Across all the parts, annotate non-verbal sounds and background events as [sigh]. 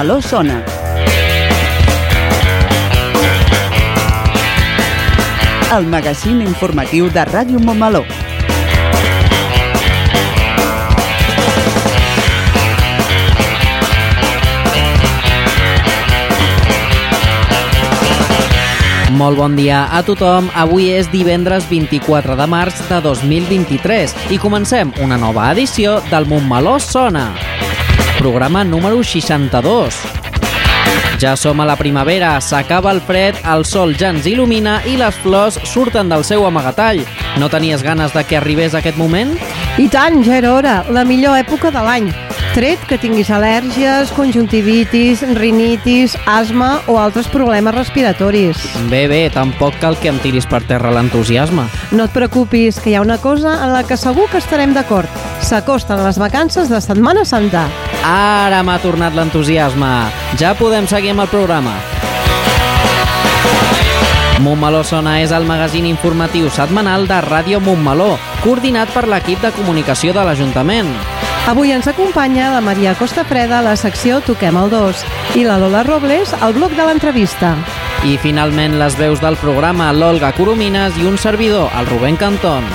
Montmeló sona. El magazín informatiu de Ràdio Montmeló. Molt bon dia a tothom. Avui és divendres 24 de març de 2023 i comencem una nova edició del Montmeló Sona. Programa número 62. Ja som a la primavera, s'acaba el fred, el sol ja ens il·lumina i les flors surten del seu amagatall. No tenies ganes de que arribés aquest moment? I tant, ja era hora, la millor època de l'any. Tret que tinguis al·lèrgies, conjuntivitis, rinitis, asma o altres problemes respiratoris. Bé, bé, tampoc cal que em tiris per terra l'entusiasme. No et preocupis, que hi ha una cosa en la que segur que estarem d'acord. S'acosten les vacances de Setmana Santa. Ara m'ha tornat l'entusiasme. Ja podem seguir amb el programa. Montmeló Sona és el magazín informatiu setmanal de Ràdio Montmeló, coordinat per l'equip de comunicació de l'Ajuntament. Avui ens acompanya la Maria Costa Freda a la secció Toquem el 2 i la Lola Robles al bloc de l'entrevista. I finalment les veus del programa l'Olga Coromines i un servidor, el Rubén Cantón.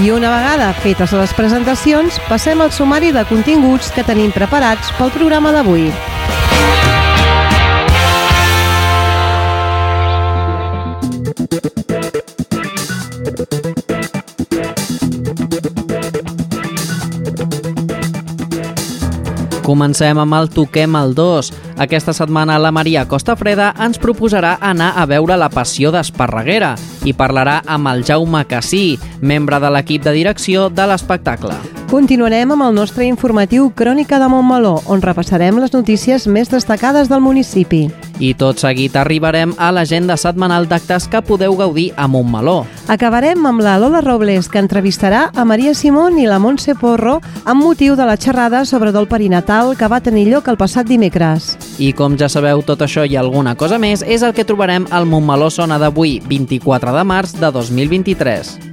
I una vegada fetes les presentacions, passem al sumari de continguts que tenim preparats pel programa d'avui. Comencem amb el Toquem el 2. Aquesta setmana la Maria Costa Freda ens proposarà anar a veure la Passió d'Esparreguera i parlarà amb el Jaume Cassí, membre de l'equip de direcció de l'espectacle. Continuarem amb el nostre informatiu Crònica de Montmeló, on repassarem les notícies més destacades del municipi. I tot seguit arribarem a l'agenda setmanal d'actes que podeu gaudir a Montmeló. Acabarem amb la Lola Robles, que entrevistarà a Maria Simón i la Montse Porro amb motiu de la xerrada sobre dol perinatal que va tenir lloc el passat dimecres. I com ja sabeu, tot això i alguna cosa més és el que trobarem al Montmeló Sona d'avui, 24 de març de 2023.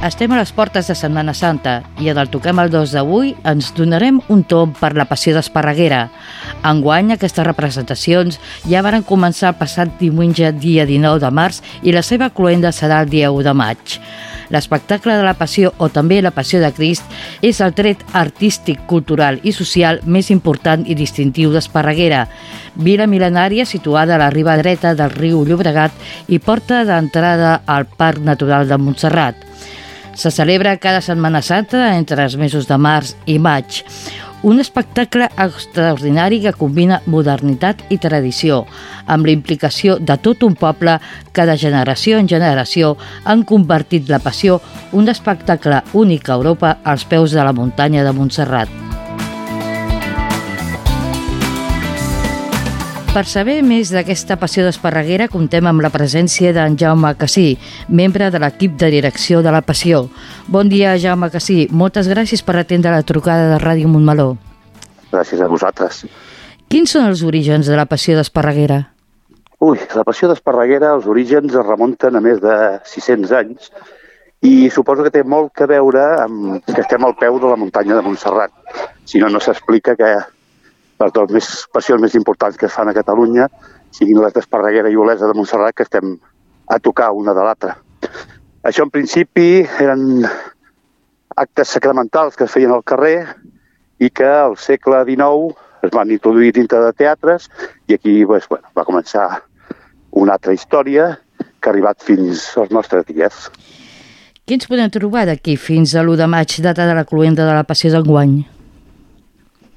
Estem a les portes de Setmana Santa i en el Toquem el 2 d'avui ens donarem un tomb per la passió d'Esparreguera. Enguany aquestes representacions ja varen començar el passat diumenge dia 19 de març i la seva cloenda serà el dia 1 de maig. L'espectacle de la Passió o també la Passió de Crist és el tret artístic, cultural i social més important i distintiu d'Esparreguera, vila mil·lenària situada a la riba dreta del riu Llobregat i porta d'entrada al Parc Natural de Montserrat. Se celebra cada Setmana Santa entre els mesos de març i maig. Un espectacle extraordinari que combina modernitat i tradició, amb la implicació de tot un poble que de generació en generació han convertit la passió un espectacle únic a Europa als peus de la muntanya de Montserrat. Per saber més d'aquesta passió d'Esparreguera, comptem amb la presència d'en Jaume Cassí, membre de l'equip de direcció de la Passió. Bon dia, Jaume Cassí. Moltes gràcies per atendre la trucada de Ràdio Montmeló. Gràcies a vosaltres. Quins són els orígens de la passió d'Esparreguera? Ui, la passió d'Esparreguera, els orígens es remunten a més de 600 anys i suposo que té molt que veure amb que estem al peu de la muntanya de Montserrat. Si no, no s'explica que les dues més passions més importants que es fan a Catalunya siguin les d'Esparreguera i Olesa de Montserrat, que estem a tocar una de l'altra. Això en principi eren actes sacramentals que es feien al carrer i que al segle XIX es van introduir dintre de teatres i aquí pues, bueno, va començar una altra història que ha arribat fins als nostres dies. Què ens podem trobar d'aquí fins a l'1 de maig, data de la cluenda de la Passió d'enguany?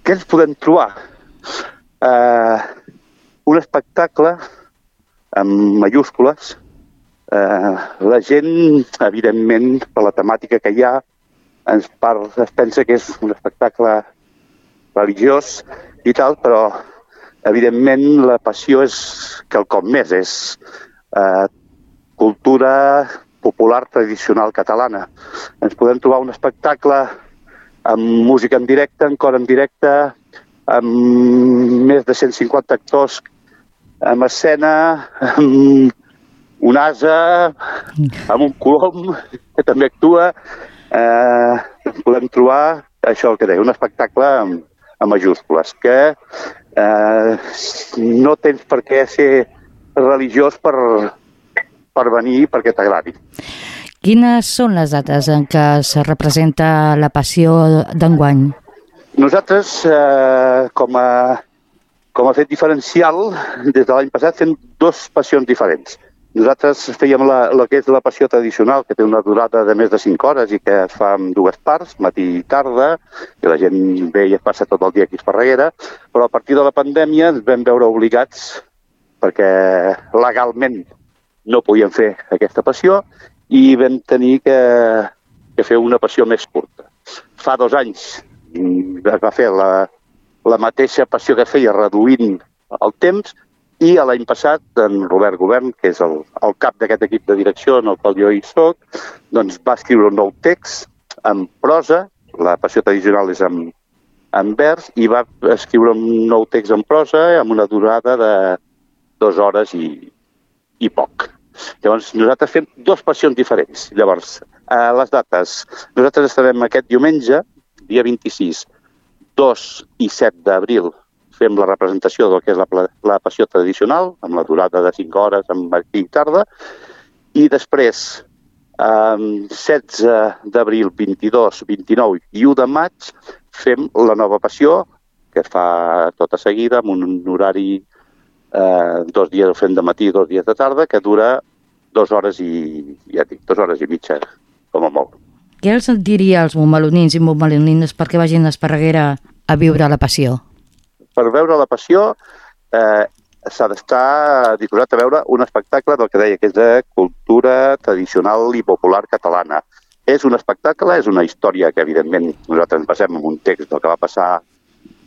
Què ens podem trobar? Uh, un espectacle amb mayúscules. Uh, la gent, evidentment, per la temàtica que hi ha, ens par es pensa que és un espectacle religiós i tal, però evidentment la passió és quelcom més, és eh, cultura popular tradicional catalana. Ens podem trobar un espectacle amb música en directe, en cor en directe, amb més de 150 actors amb escena, amb un asa, amb un colom que també actua. Eh, podem trobar això el que deia, un espectacle amb, amb majúscules, que eh, no tens per què ser religiós per, per venir perquè t'agradi. Quines són les dates en què se representa la passió d'enguany? Nosaltres, eh, com, a, com a fet diferencial, des de l'any passat fem dos passions diferents. Nosaltres fèiem la, el que és la passió tradicional, que té una durada de més de 5 hores i que es fa en dues parts, matí i tarda, i la gent ve i es passa tot el dia aquí a Esparreguera, però a partir de la pandèmia ens vam veure obligats, perquè legalment no podíem fer aquesta passió, i vam tenir que, que fer una passió més curta. Fa dos anys es va fer la, la mateixa passió que feia reduint el temps i l'any passat en Robert Govern, que és el, el cap d'aquest equip de direcció en el qual jo hi soc, doncs va escriure un nou text en prosa, la passió tradicional és en, en vers, i va escriure un nou text en prosa amb una durada de dues hores i, i poc. Llavors, nosaltres fem dues passions diferents. Llavors, a les dates, nosaltres estarem aquest diumenge, dia 26, 2 i 7 d'abril, fem la representació del que és la, la passió tradicional, amb la durada de 5 hores, amb matí i tarda, i després, eh, 16 d'abril, 22, 29 i 1 de maig, fem la nova passió, que fa tota seguida, amb un horari, eh, dos dies ho fem de matí i dos dies de tarda, que dura dues hores i, ja dic, dues hores i mitja, com a molt. Què els diria als montmelonins i montmelonines perquè vagin a Esparreguera a viure la passió? Per veure la passió eh, s'ha d'estar disposat a veure un espectacle del que deia, que és de cultura tradicional i popular catalana. És un espectacle, és una història que, evidentment, nosaltres ens basem en un text del que va passar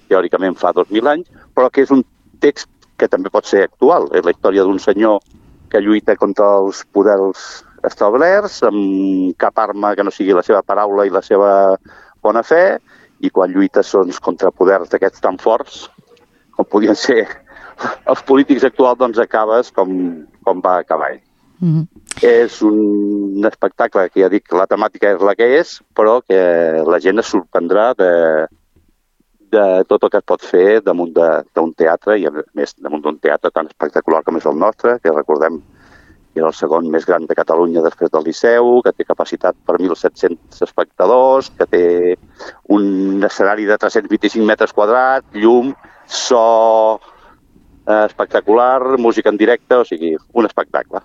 teòricament fa 2.000 anys, però que és un text que també pot ser actual. És la història d'un senyor que lluita contra els poders establerts, amb cap arma que no sigui la seva paraula i la seva bona fe, i quan lluites doncs, contra poders d'aquests tan forts, com podien ser [laughs] els polítics actuals, doncs acabes com, com va acabar ell. Mm -hmm. És un espectacle que ja dic, la temàtica és la que és, però que la gent es sorprendrà de, de tot el que es pot fer damunt d'un teatre, i a més damunt d'un teatre tan espectacular com és el nostre, que recordem que és el segon més gran de Catalunya després del Liceu, que té capacitat per 1.700 espectadors, que té un escenari de 325 metres quadrats, llum, so eh, espectacular, música en directe, o sigui, un espectacle.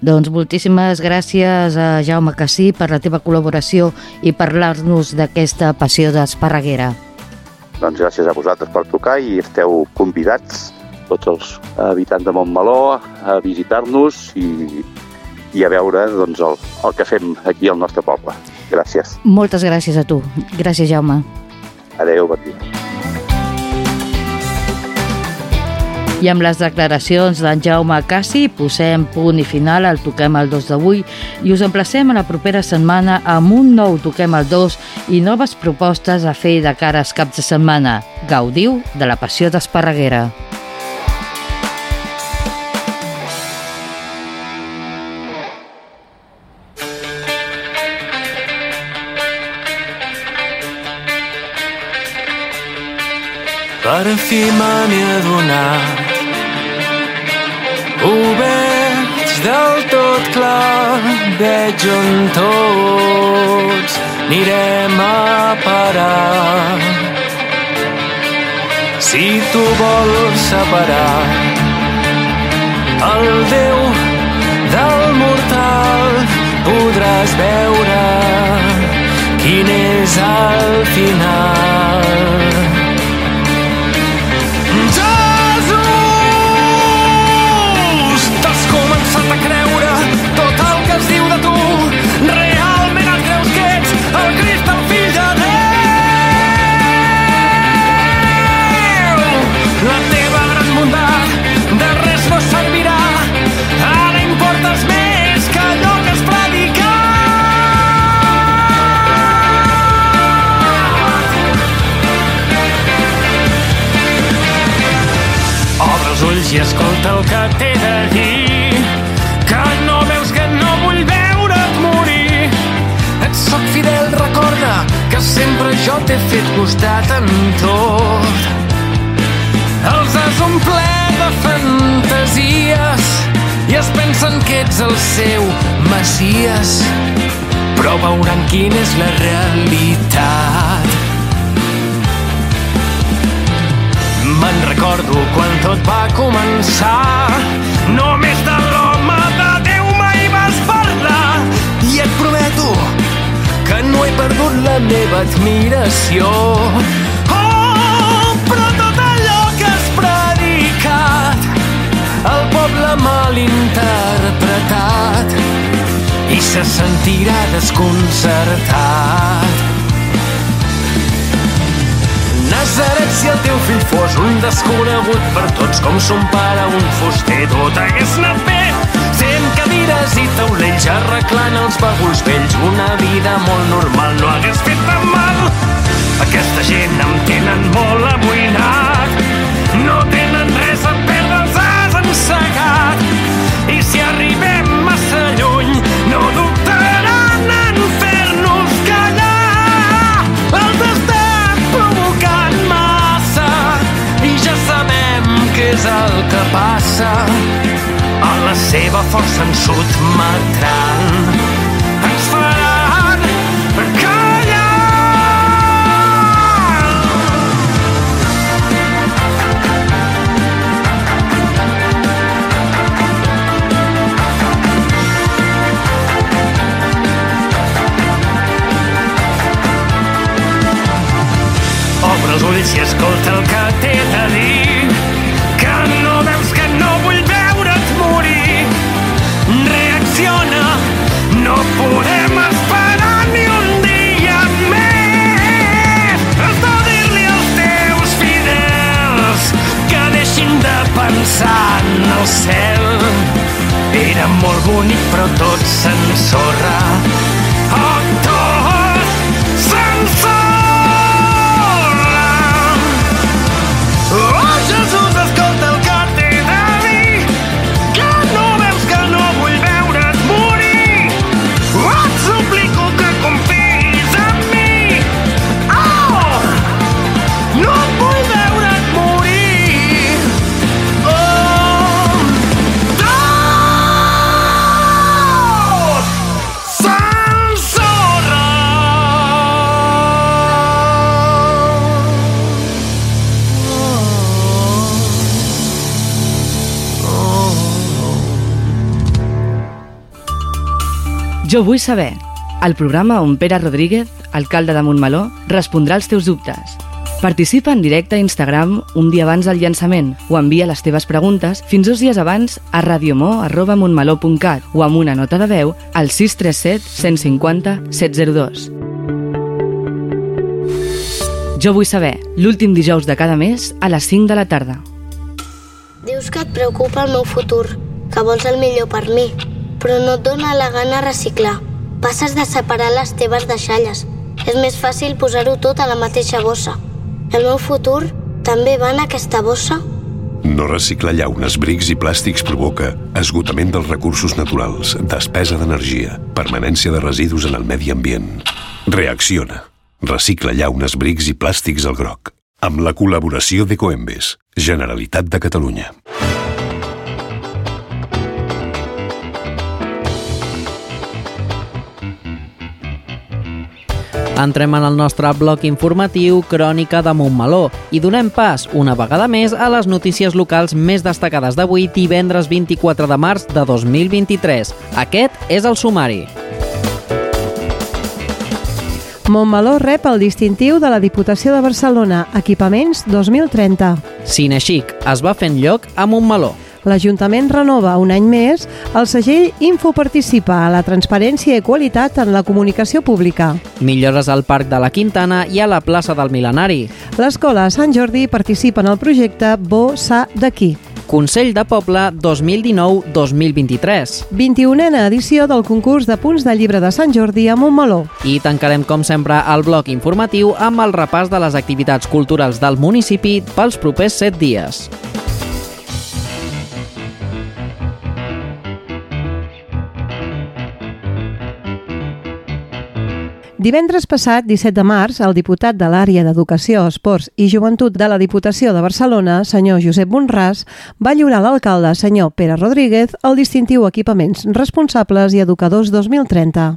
Doncs moltíssimes gràcies a Jaume Cassí per la teva col·laboració i parlar-nos d'aquesta passió d'Esparreguera. Doncs gràcies a vosaltres per trucar i esteu convidats, tots els habitants de Montmeló, a visitar-nos i, i a veure doncs, el, el que fem aquí al nostre poble. Gràcies. Moltes gràcies a tu. Gràcies, Jaume. Adéu, bon dia. I amb les declaracions d'en Jaume Cassi posem punt i final al Toquem el 2 d'avui i us emplacem a la propera setmana amb un nou Toquem el 2 i noves propostes a fer de cara als caps de setmana. Gaudiu de la passió d'Esparreguera. Per fi me n'he adonat ho veig del tot clar veig on tots anirem a parar. Si tu vols separar el Déu del mortal, podràs veure quin és el final. Escolta el que t'he de dir Que no veus que no vull veure't morir. Et soc fidel, recorda que sempre jo t'he fet costat en tot. Els has omplert de fantasies i es pensen que ets el seu messies. Però veuran quina és la realitat Me'n recordo quan tot va començar. Només de l'home de Déu mai vas parlar. I et prometo que no he perdut la meva admiració. Oh, però tot allò que has predicat el poble mal interpretat i se sentirà desconcertat. Nazaret, si el teu fill fos un desconegut per tots com son pare un fuster, tot hagués anat bé. Sent cadires i taulells arreglant els bagulls vells, una vida molt normal no hagués fet tan mal. Aquesta gent em tenen molt amoïnat, no tenen res a perdre, els has encegat. I si arribem és el que passa. A la seva força ens sotmetran. Ens faran callar. Obre els ulls i escolta el en el cel. Era molt bonic però tot s'ensorra. Jo vull saber, el programa on Pere Rodríguez, alcalde de Montmeló, respondrà als teus dubtes. Participa en directe a Instagram un dia abans del llançament o envia les teves preguntes fins dos dies abans a radiomó.montmeló.cat o amb una nota de veu al 637 150 702. Jo vull saber, l'últim dijous de cada mes a les 5 de la tarda. Dius que et preocupa el meu futur, que vols el millor per mi, però no et dóna la gana reciclar. Passes de separar les teves deixalles. És més fàcil posar-ho tot a la mateixa bossa. El meu futur també va en aquesta bossa? No reciclar llaunes, brics i plàstics provoca esgotament dels recursos naturals, despesa d'energia, permanència de residus en el medi ambient. Reacciona. Recicla llaunes, brics i plàstics al groc. Amb la col·laboració de Coembes, Generalitat de Catalunya. Entrem en el nostre bloc informatiu Crònica de Montmeló i donem pas, una vegada més, a les notícies locals més destacades d'avui, divendres 24 de març de 2023. Aquest és el sumari. Montmeló rep el distintiu de la Diputació de Barcelona, Equipaments 2030. Cinexic es va fent lloc a Montmeló. L'Ajuntament renova un any més el segell Info participa a la transparència i qualitat en la comunicació pública. Millores al Parc de la Quintana i a la plaça del Milenari. L'Escola Sant Jordi participa en el projecte Bo Sa d'aquí. Consell de Poble 2019-2023. 21a edició del concurs de punts de llibre de Sant Jordi a Montmeló. I tancarem, com sempre, el bloc informatiu amb el repàs de les activitats culturals del municipi pels propers 7 dies. Divendres passat, 17 de març, el diputat de l'àrea d'Educació, Esports i Joventut de la Diputació de Barcelona, senyor Josep Monràs, va lliurar a l'alcalde, senyor Pere Rodríguez, el distintiu Equipaments Responsables i Educadors 2030.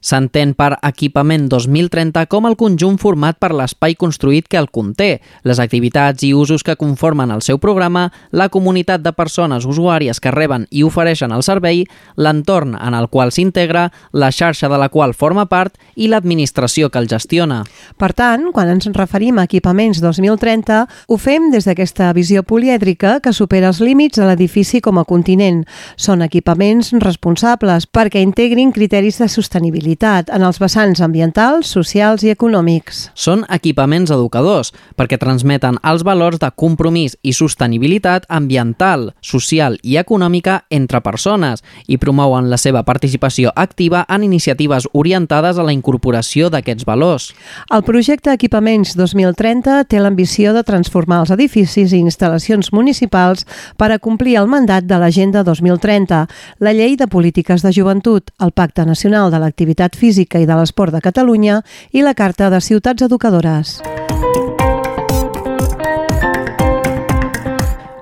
S'entén per equipament 2030 com el conjunt format per l'espai construït que el conté, les activitats i usos que conformen el seu programa, la comunitat de persones usuàries que reben i ofereixen el servei, l'entorn en el qual s'integra, la xarxa de la qual forma part i l'administració que el gestiona. Per tant, quan ens referim a equipaments 2030, ho fem des d'aquesta visió polièdrica que supera els límits de l'edifici com a continent. Són equipaments responsables perquè integrin criteris de sostenibilitat en els vessants ambientals, socials i econòmics. Són equipaments educadors perquè transmeten els valors de compromís i sostenibilitat ambiental, social i econòmica entre persones i promouen la seva participació activa en iniciatives orientades a la incorporació d'aquests valors. El projecte Equipaments 2030 té l'ambició de transformar els edificis i instal·lacions municipals per a complir el mandat de l'Agenda 2030, la Llei de Polítiques de Joventut, el Pacte Nacional de l'Activitat Física i de l'Esport de Catalunya i la Carta de Ciutats Educadores.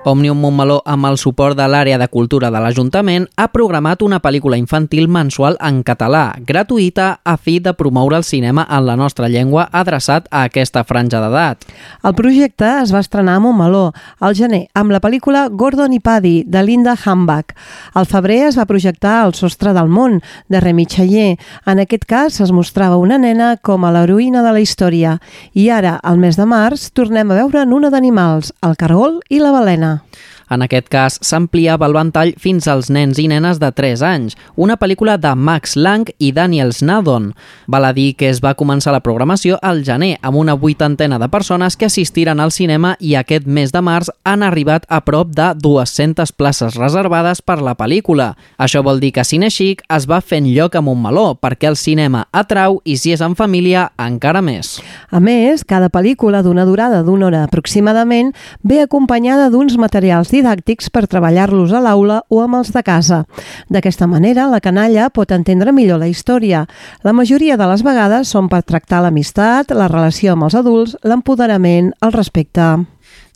Òmnium Montmeló, amb el suport de l'àrea de cultura de l'Ajuntament, ha programat una pel·lícula infantil mensual en català, gratuïta, a fi de promoure el cinema en la nostra llengua adreçat a aquesta franja d'edat. El projecte es va estrenar a Montmeló al gener amb la pel·lícula Gordon i Paddy, de Linda Hambach. Al febrer es va projectar El sostre del món, de Remy Chaillet. En aquest cas es mostrava una nena com a l'heroïna de la història. I ara, al mes de març, tornem a veure en una d'animals, el cargol i la balena. Yeah. En aquest cas, s'ampliava el ventall fins als nens i nenes de 3 anys, una pel·lícula de Max Lang i Daniel Snadon. Val a dir que es va començar la programació al gener, amb una vuitantena de persones que assistiren al cinema i aquest mes de març han arribat a prop de 200 places reservades per la pel·lícula. Això vol dir que Cinexic es va fent lloc a Montmeló, perquè el cinema atrau i si és en família, encara més. A més, cada pel·lícula d'una durada d'una hora aproximadament ve acompanyada d'uns materials didàctics per treballar-los a l'aula o amb els de casa. D'aquesta manera, la canalla pot entendre millor la història. La majoria de les vegades són per tractar l'amistat, la relació amb els adults, l'empoderament, el respecte.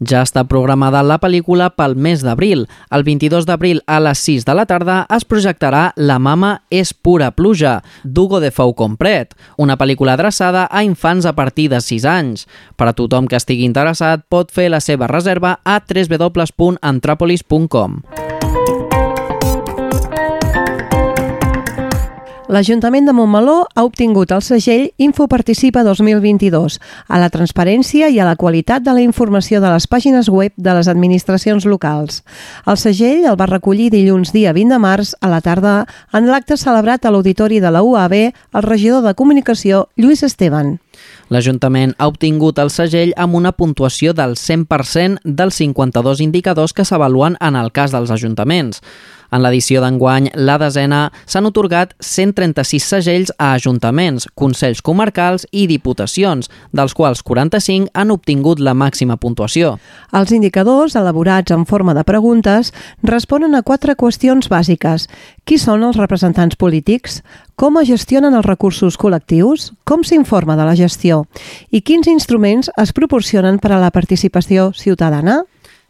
Ja està programada la pel·lícula pel mes d'abril. El 22 d'abril a les 6 de la tarda es projectarà La mama és pura pluja, d'Hugo de Fou Compret, una pel·lícula adreçada a infants a partir de 6 anys. Per a tothom que estigui interessat pot fer la seva reserva a www.antropolis.com. L'Ajuntament de Montmeló ha obtingut el segell Infoparticipa 2022 a la transparència i a la qualitat de la informació de les pàgines web de les administracions locals. El segell el va recollir dilluns dia 20 de març a la tarda en l'acte celebrat a l'auditori de la UAB el regidor de Comunicació Lluís Esteban. L'Ajuntament ha obtingut el segell amb una puntuació del 100% dels 52 indicadors que s'avaluen en el cas dels ajuntaments. En l'edició d'enguany, la desena, s'han otorgat 136 segells a ajuntaments, consells comarcals i diputacions, dels quals 45 han obtingut la màxima puntuació. Els indicadors, elaborats en forma de preguntes, responen a quatre qüestions bàsiques. Qui són els representants polítics? Com es gestionen els recursos col·lectius? Com s'informa de la gestió? I quins instruments es proporcionen per a la participació ciutadana?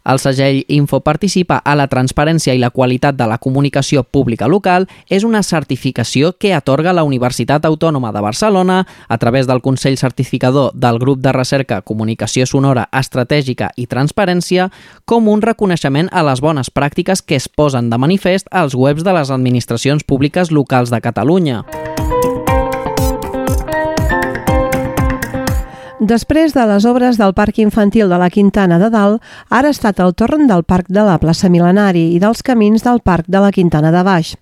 El segell Info participa a la transparència i la qualitat de la comunicació pública local és una certificació que atorga la Universitat Autònoma de Barcelona a través del Consell Certificador del Grup de Recerca Comunicació Sonora Estratègica i Transparència com un reconeixement a les bones pràctiques que es posen de manifest als webs de les administracions públiques locals de Catalunya. Després de les obres del Parc Infantil de la Quintana de Dalt, ara ha estat el torn del Parc de la Plaça Milenari i dels camins del Parc de la Quintana de Baix.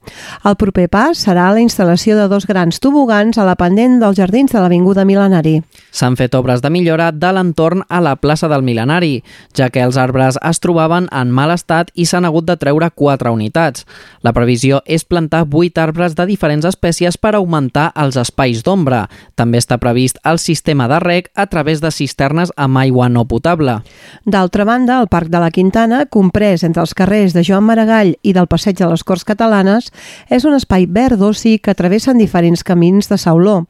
El proper pas serà la instal·lació de dos grans tobogans a la pendent dels jardins de l'Avinguda Milenari. S'han fet obres de millora de l'entorn a la plaça del Milenari, ja que els arbres es trobaven en mal estat i s'han hagut de treure quatre unitats. La previsió és plantar vuit arbres de diferents espècies per augmentar els espais d'ombra. També està previst el sistema de rec a través de cisternes amb aigua no potable. D'altra banda, el Parc de la Quintana, comprès entre els carrers de Joan Maragall i del Passeig de les Corts Catalanes, és un espai verd d'oci que travessen diferents camins de sauló.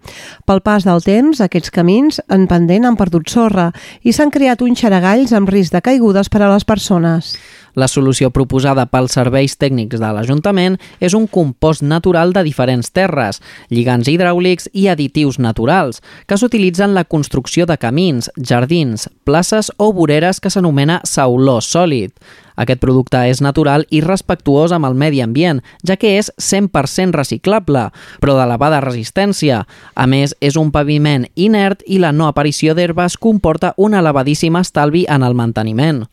Pel pas del temps, aquests camins en pendent han perdut sorra i s'han creat uns xaragalls amb risc de caigudes per a les persones. La solució proposada pels serveis tècnics de l'Ajuntament és un compost natural de diferents terres, lligants hidràulics i additius naturals, que s'utilitzen en la construcció de camins, jardins, places o voreres que s'anomena sauló sòlid. Aquest producte és natural i respectuós amb el medi ambient, ja que és 100% reciclable, però d'elevada resistència. A més, és un paviment inert i la no aparició d'herbes comporta un elevadíssim estalvi en el manteniment.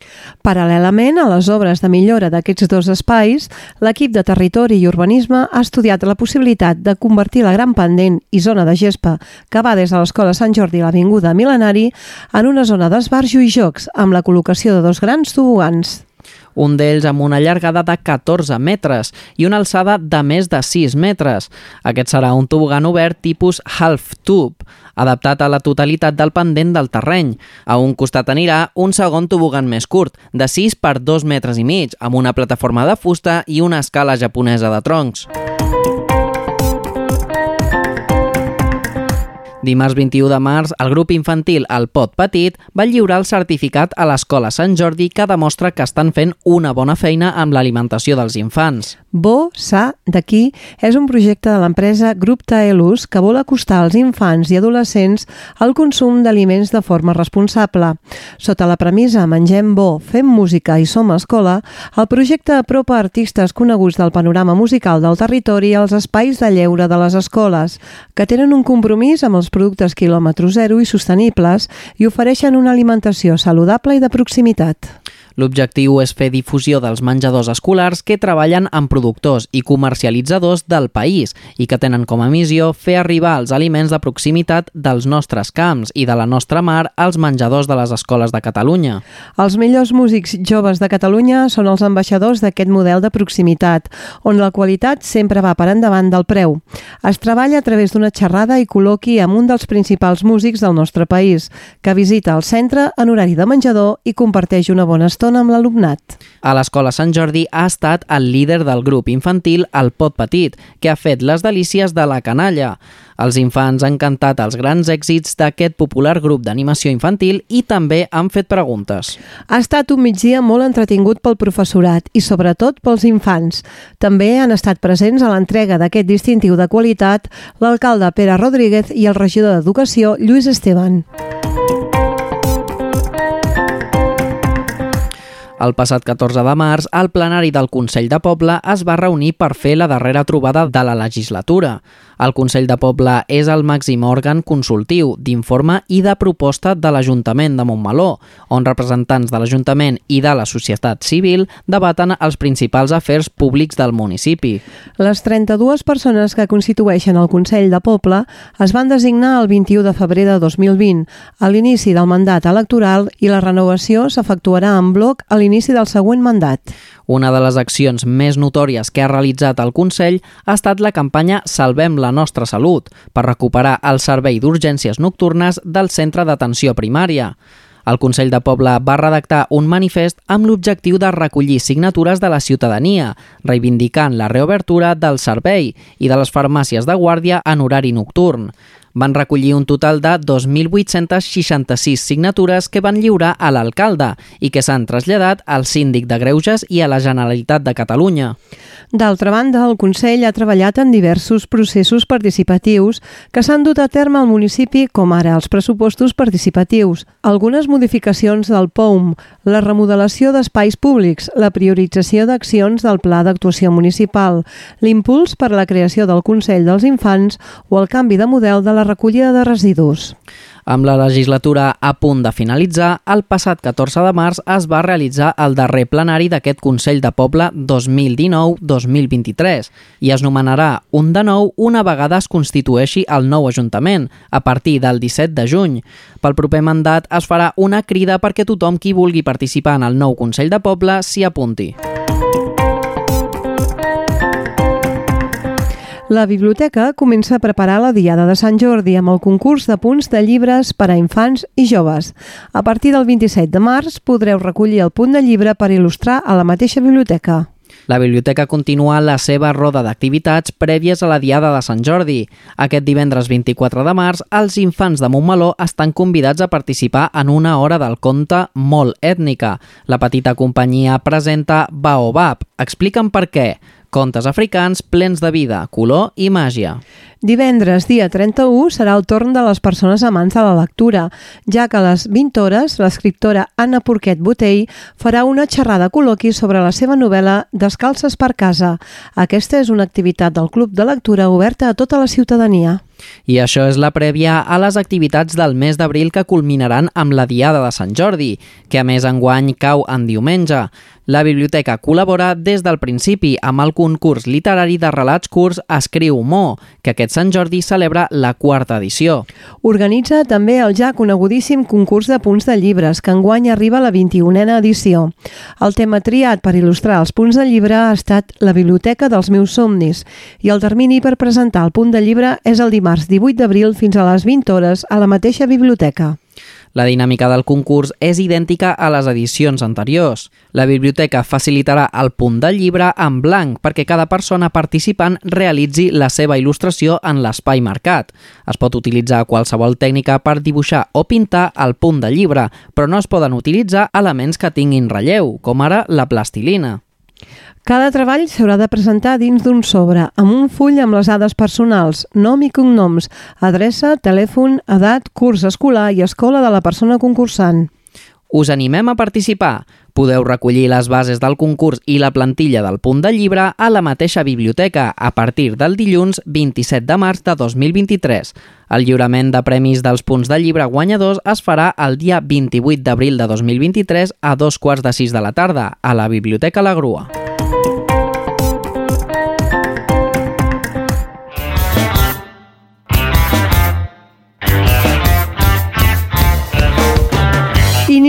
Paral·lelament a les obres de millora d'aquests dos espais, l'equip de Territori i Urbanisme ha estudiat la possibilitat de convertir la gran pendent i zona de gespa que va des de l'Escola Sant Jordi a l'Avinguda Milenari en una zona d'esbarjo i jocs amb la col·locació de dos grans tobogans un d'ells amb una llargada de 14 metres i una alçada de més de 6 metres. Aquest serà un tobogan obert tipus half tube, adaptat a la totalitat del pendent del terreny. A un costat anirà un segon tobogan més curt, de 6 per 2 metres i mig, amb una plataforma de fusta i una escala japonesa de troncs. Dimarts 21 de març, el grup infantil El Pot Petit va lliurar el certificat a l'Escola Sant Jordi que demostra que estan fent una bona feina amb l'alimentació dels infants. Bo, Sa, d'aquí, és un projecte de l'empresa Grup Taelus que vol acostar als infants i adolescents al consum d'aliments de forma responsable. Sota la premissa Mengem bo, fem música i som escola, el projecte apropa artistes coneguts del panorama musical del territori als espais de lleure de les escoles, que tenen un compromís amb els productes quilòmetre zero i sostenibles i ofereixen una alimentació saludable i de proximitat. L'objectiu és fer difusió dels menjadors escolars que treballen amb productors i comercialitzadors del país i que tenen com a missió fer arribar els aliments de proximitat dels nostres camps i de la nostra mar als menjadors de les escoles de Catalunya. Els millors músics joves de Catalunya són els ambaixadors d'aquest model de proximitat, on la qualitat sempre va per endavant del preu. Es treballa a través d'una xerrada i col·loqui amb un dels principals músics del nostre país, que visita el centre en horari de menjador i comparteix una bona estona estona amb l'alumnat. A l'Escola Sant Jordi ha estat el líder del grup infantil El Pot Petit, que ha fet les delícies de la canalla. Els infants han cantat els grans èxits d'aquest popular grup d'animació infantil i també han fet preguntes. Ha estat un migdia molt entretingut pel professorat i sobretot pels infants. També han estat presents a l'entrega d'aquest distintiu de qualitat l'alcalde Pere Rodríguez i el regidor d'Educació Lluís Esteban. El passat 14 de març, el plenari del Consell de Poble es va reunir per fer la darrera trobada de la legislatura. El Consell de Poble és el màxim òrgan consultiu d'informe i de proposta de l'Ajuntament de Montmeló, on representants de l'Ajuntament i de la societat civil debaten els principals afers públics del municipi. Les 32 persones que constitueixen el Consell de Poble es van designar el 21 de febrer de 2020, a l'inici del mandat electoral i la renovació s'efectuarà en bloc a l'inici del següent mandat. Una de les accions més notòries que ha realitzat el Consell ha estat la campanya Salvem la nostra salut per recuperar el servei d'urgències nocturnes del centre d'atenció primària. El Consell de Poble va redactar un manifest amb l'objectiu de recollir signatures de la ciutadania, reivindicant la reobertura del servei i de les farmàcies de guàrdia en horari nocturn. Van recollir un total de 2.866 signatures que van lliurar a l'alcalde i que s'han traslladat al síndic de Greuges i a la Generalitat de Catalunya. D'altra banda, el Consell ha treballat en diversos processos participatius que s'han dut a terme al municipi, com ara els pressupostos participatius, algunes modificacions del POUM, la remodelació d'espais públics, la priorització d'accions del Pla d'actuació municipal, l'impuls per a la creació del Consell dels Infants o el canvi de model de la recollida de residus. Amb la legislatura a punt de finalitzar, el passat 14 de març es va realitzar el darrer plenari d'aquest Consell de Poble 2019-2023 i es nomenarà un de nou una vegada es constitueixi el nou Ajuntament, a partir del 17 de juny. Pel proper mandat es farà una crida perquè tothom qui vulgui participar en el nou Consell de Poble s'hi apunti. La biblioteca comença a preparar la Diada de Sant Jordi amb el concurs de punts de llibres per a infants i joves. A partir del 27 de març podreu recollir el punt de llibre per il·lustrar a la mateixa biblioteca. La biblioteca continua la seva roda d'activitats prèvies a la Diada de Sant Jordi. Aquest divendres 24 de març, els infants de Montmeló estan convidats a participar en una hora del conte molt ètnica. La petita companyia presenta Baobab. Expliquen per què. Contes africans plens de vida, color i màgia. Divendres, dia 31, serà el torn de les persones amants de la lectura, ja que a les 20 hores l'escriptora Anna Porquet Botell farà una xerrada col·loqui sobre la seva novel·la Descalces per casa. Aquesta és una activitat del Club de Lectura oberta a tota la ciutadania. I això és la prèvia a les activitats del mes d'abril que culminaran amb la Diada de Sant Jordi, que a més enguany cau en diumenge. La biblioteca col·labora des del principi amb el concurs literari de relats curts Escriu Mo, que aquest Sant Jordi celebra la quarta edició. Organitza també el ja conegudíssim concurs de punts de llibres, que enguany arriba a la 21a edició. El tema triat per il·lustrar els punts de llibre ha estat la Biblioteca dels meus somnis i el termini per presentar el punt de llibre és el dimarts 18 d'abril fins a les 20 hores a la mateixa biblioteca. La dinàmica del concurs és idèntica a les edicions anteriors. La biblioteca facilitarà el punt del llibre en blanc perquè cada persona participant realitzi la seva il·lustració en l'espai marcat. Es pot utilitzar qualsevol tècnica per dibuixar o pintar el punt del llibre, però no es poden utilitzar elements que tinguin relleu, com ara la plastilina. Cada treball s'haurà de presentar dins d'un sobre, amb un full amb les dades personals, nom i cognoms, adreça, telèfon, edat, curs escolar i escola de la persona concursant. Us animem a participar. Podeu recollir les bases del concurs i la plantilla del punt de llibre a la mateixa biblioteca a partir del dilluns 27 de març de 2023. El lliurament de premis dels punts de llibre guanyadors es farà el dia 28 d'abril de 2023 a dos quarts de sis de la tarda a la Biblioteca La Grua.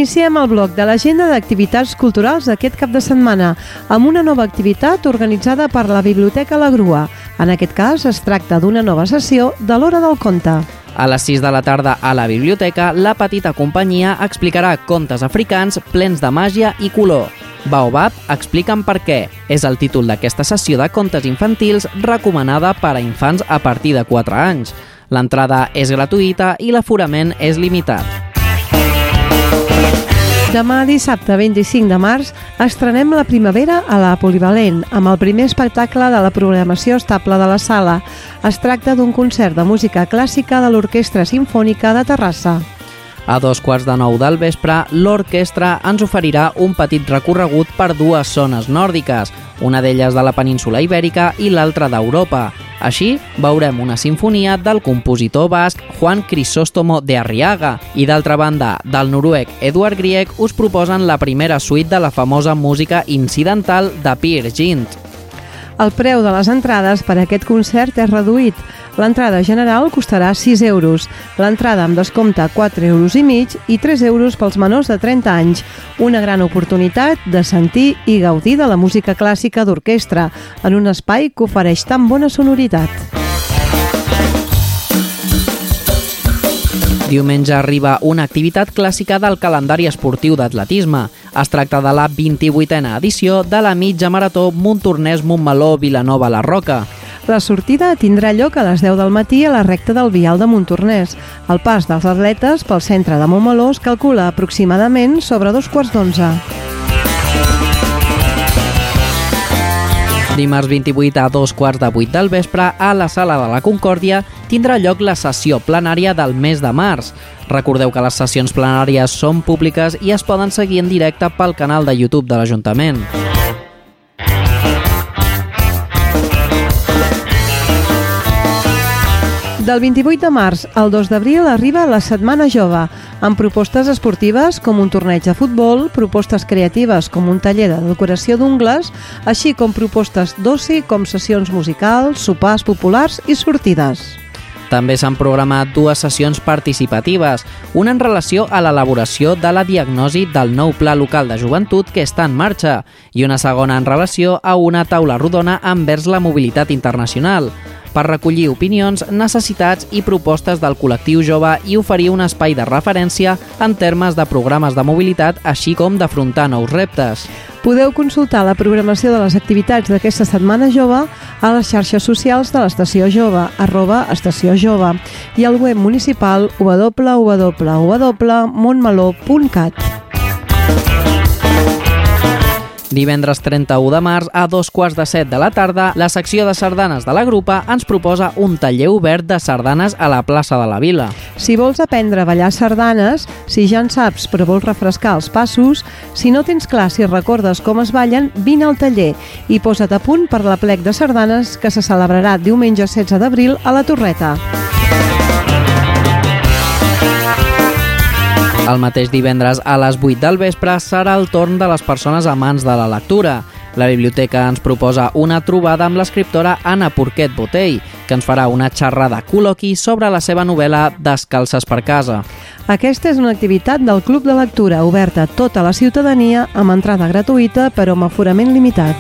Iniciem el bloc de l'agenda d'activitats culturals aquest cap de setmana amb una nova activitat organitzada per la Biblioteca La Grua. En aquest cas es tracta d'una nova sessió de l'Hora del Conte. A les 6 de la tarda a la biblioteca, la petita companyia explicarà contes africans plens de màgia i color. Baobab expliquen per què. És el títol d'aquesta sessió de contes infantils recomanada per a infants a partir de 4 anys. L'entrada és gratuïta i l'aforament és limitat. Demà dissabte 25 de març estrenem la primavera a la Polivalent amb el primer espectacle de la programació estable de la sala. Es tracta d'un concert de música clàssica de l'Orquestra Simfònica de Terrassa. A dos quarts de nou del vespre, l'orquestra ens oferirà un petit recorregut per dues zones nòrdiques, una d'elles de la península Ibèrica i l'altra d'Europa. Així, veurem una sinfonia del compositor basc Juan Crisóstomo de Arriaga i, d'altra banda, del noruec Edward Grieg us proposen la primera suite de la famosa música incidental de Peer Gynt. El preu de les entrades per a aquest concert és reduït. L'entrada general costarà 6 euros, l'entrada amb descompte 4 euros i mig i 3 euros pels menors de 30 anys. Una gran oportunitat de sentir i gaudir de la música clàssica d'orquestra en un espai que ofereix tan bona sonoritat. Diumenge arriba una activitat clàssica del calendari esportiu d'atletisme. Es tracta de la 28a edició de la mitja marató Montornès Montmeló Vilanova la Roca. La sortida tindrà lloc a les 10 del matí a la recta del Vial de Montornès. El pas dels atletes pel centre de Montmeló es calcula aproximadament sobre dos quarts d'onze. Dimarts 28 a dos quarts de vuit del vespre, a la Sala de la Concòrdia, tindrà lloc la sessió plenària del mes de març. Recordeu que les sessions plenàries són públiques i es poden seguir en directe pel canal de YouTube de l'Ajuntament. Del 28 de març al 2 d'abril arriba la Setmana Jove, amb propostes esportives com un torneig de futbol, propostes creatives com un taller de decoració d'ungles, així com propostes d'oci com sessions musicals, sopars populars i sortides. També s'han programat dues sessions participatives, una en relació a l'elaboració de la diagnosi del nou Pla Local de Joventut que està en marxa i una segona en relació a una taula rodona envers la mobilitat internacional per recollir opinions, necessitats i propostes del col·lectiu jove i oferir un espai de referència en termes de programes de mobilitat, així com d'afrontar nous reptes. Podeu consultar la programació de les activitats d'aquesta Setmana Jove a les xarxes socials de l'Estació Jove, arroba Estació Jove, i al web municipal www.montmeló.cat. Divendres 31 de març, a dos quarts de set de la tarda, la secció de sardanes de la grupa ens proposa un taller obert de sardanes a la plaça de la Vila. Si vols aprendre a ballar sardanes, si ja en saps però vols refrescar els passos, si no tens clar si recordes com es ballen, vine al taller i posa't a punt per la plec de sardanes que se celebrarà diumenge 16 d'abril a la Torreta. El mateix divendres a les 8 del vespre serà el torn de les persones amants de la lectura. La biblioteca ens proposa una trobada amb l'escriptora Anna Porquet Botell, que ens farà una xerrada col·loqui sobre la seva novel·la Descalces per casa. Aquesta és una activitat del Club de Lectura oberta a tota la ciutadania amb entrada gratuïta però amb aforament limitat.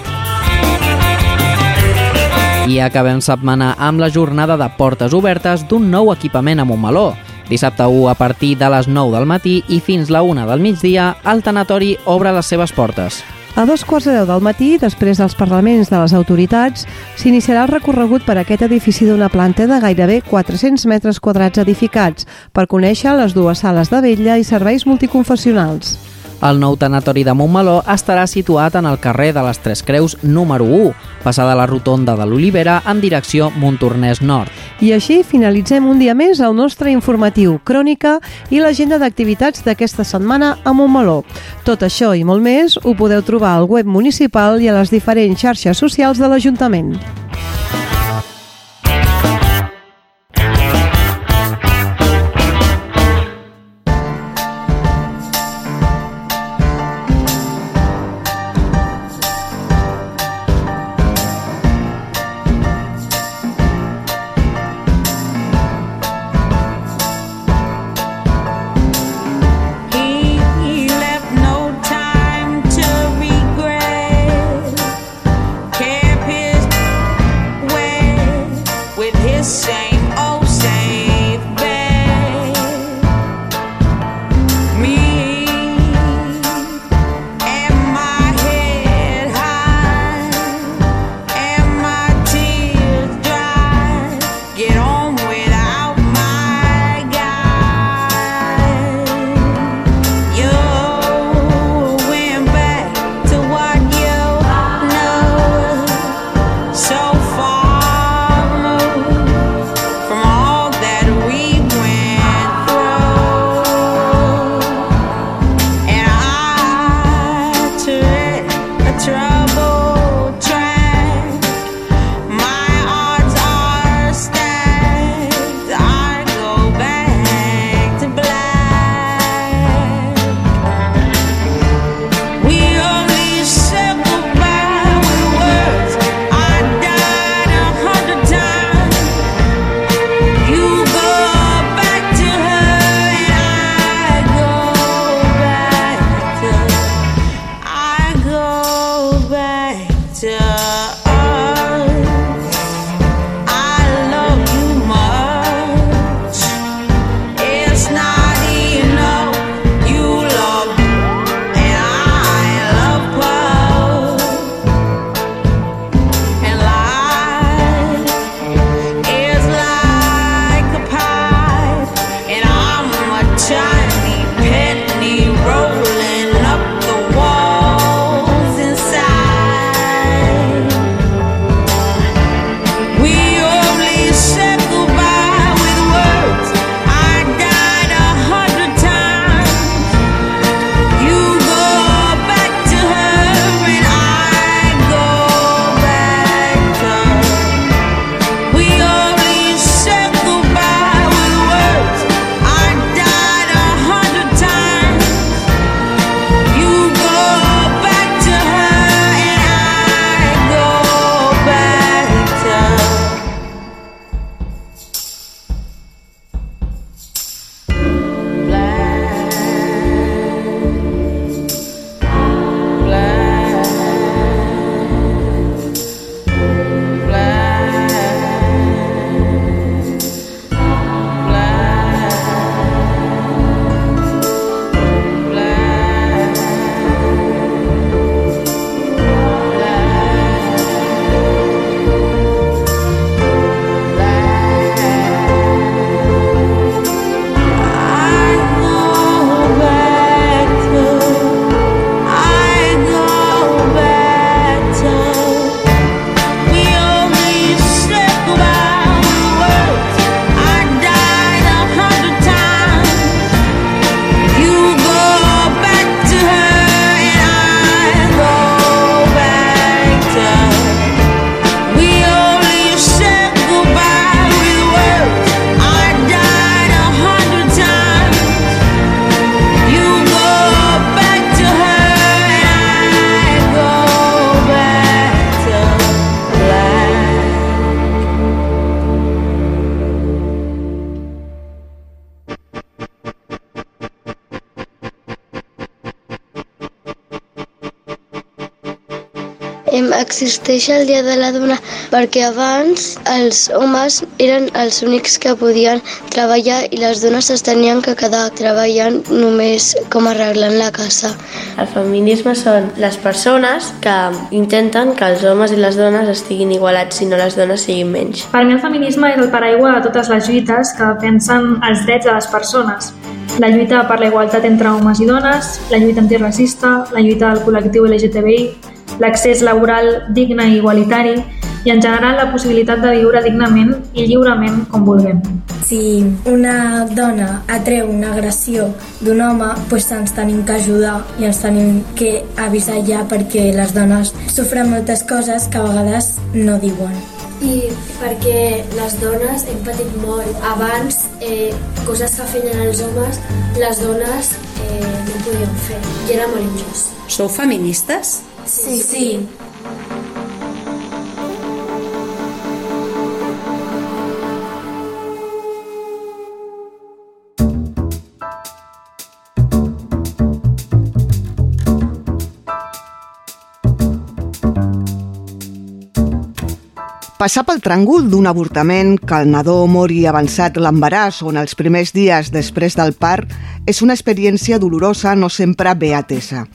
I acabem setmana amb la jornada de portes obertes d'un nou equipament a Montmeló. Dissabte 1 a partir de les 9 del matí i fins la 1 del migdia, el tanatori obre les seves portes. A dos quarts de deu del matí, després dels parlaments de les autoritats, s'iniciarà el recorregut per aquest edifici d'una planta de gairebé 400 metres quadrats edificats per conèixer les dues sales de vetlla i serveis multiconfessionals. El nou tanatori de Montmeló estarà situat en el carrer de les Tres Creus número 1, passada la rotonda de l'Olivera en direcció Montornès Nord. I així finalitzem un dia més el nostre informatiu, crònica i l'agenda d'activitats d'aquesta setmana a Montmeló. Tot això i molt més ho podeu trobar al web municipal i a les diferents xarxes socials de l'Ajuntament. Existeix el Dia de la Dona perquè abans els homes eren els únics que podien treballar i les dones es tenien que quedar treballant només com arreglant la casa. El feminisme són les persones que intenten que els homes i les dones estiguin igualats i no les dones siguin menys. Per mi el feminisme és el paraigua de totes les lluites que defensen els drets de les persones. La lluita per la igualtat entre homes i dones, la lluita antiracista, la lluita del col·lectiu LGTBI, l'accés laboral digne i igualitari i en general la possibilitat de viure dignament i lliurement com vulguem. Si una dona atreu una agressió d'un home, doncs ens tenim que ajudar i ens tenim que avisar ja perquè les dones sofren moltes coses que a vegades no diuen. I perquè les dones hem patit molt. Abans, eh, coses que feien els homes, les dones eh, no podien fer. I era molt injust. Sou feministes? Sí. sí. Passar pel tràngol d'un avortament, que el nadó mori avançat l'embaràs o en els primers dies després del part, és una experiència dolorosa no sempre bé atesa.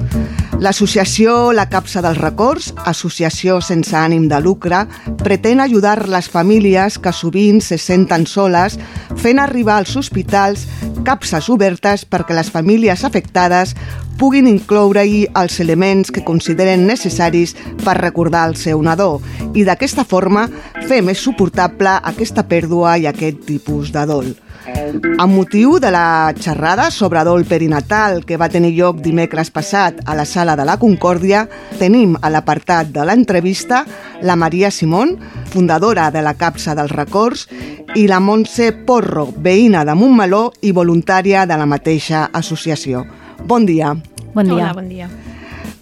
L'associació La Capsa dels Records, associació sense ànim de lucre, pretén ajudar les famílies que sovint se senten soles fent arribar als hospitals capses obertes perquè les famílies afectades puguin incloure-hi els elements que consideren necessaris per recordar el seu nadó i d'aquesta forma fer més suportable aquesta pèrdua i aquest tipus de dol. Amb motiu de la xerrada sobre dol perinatal que va tenir lloc dimecres passat a la Sala de la Concòrdia, tenim a l'apartat de l'entrevista la Maria Simón, fundadora de la Capsa dels Records, i la Montse Porro, veïna de Montmeló i voluntària de la mateixa associació. Bon dia. Bon dia. Hola, bon dia.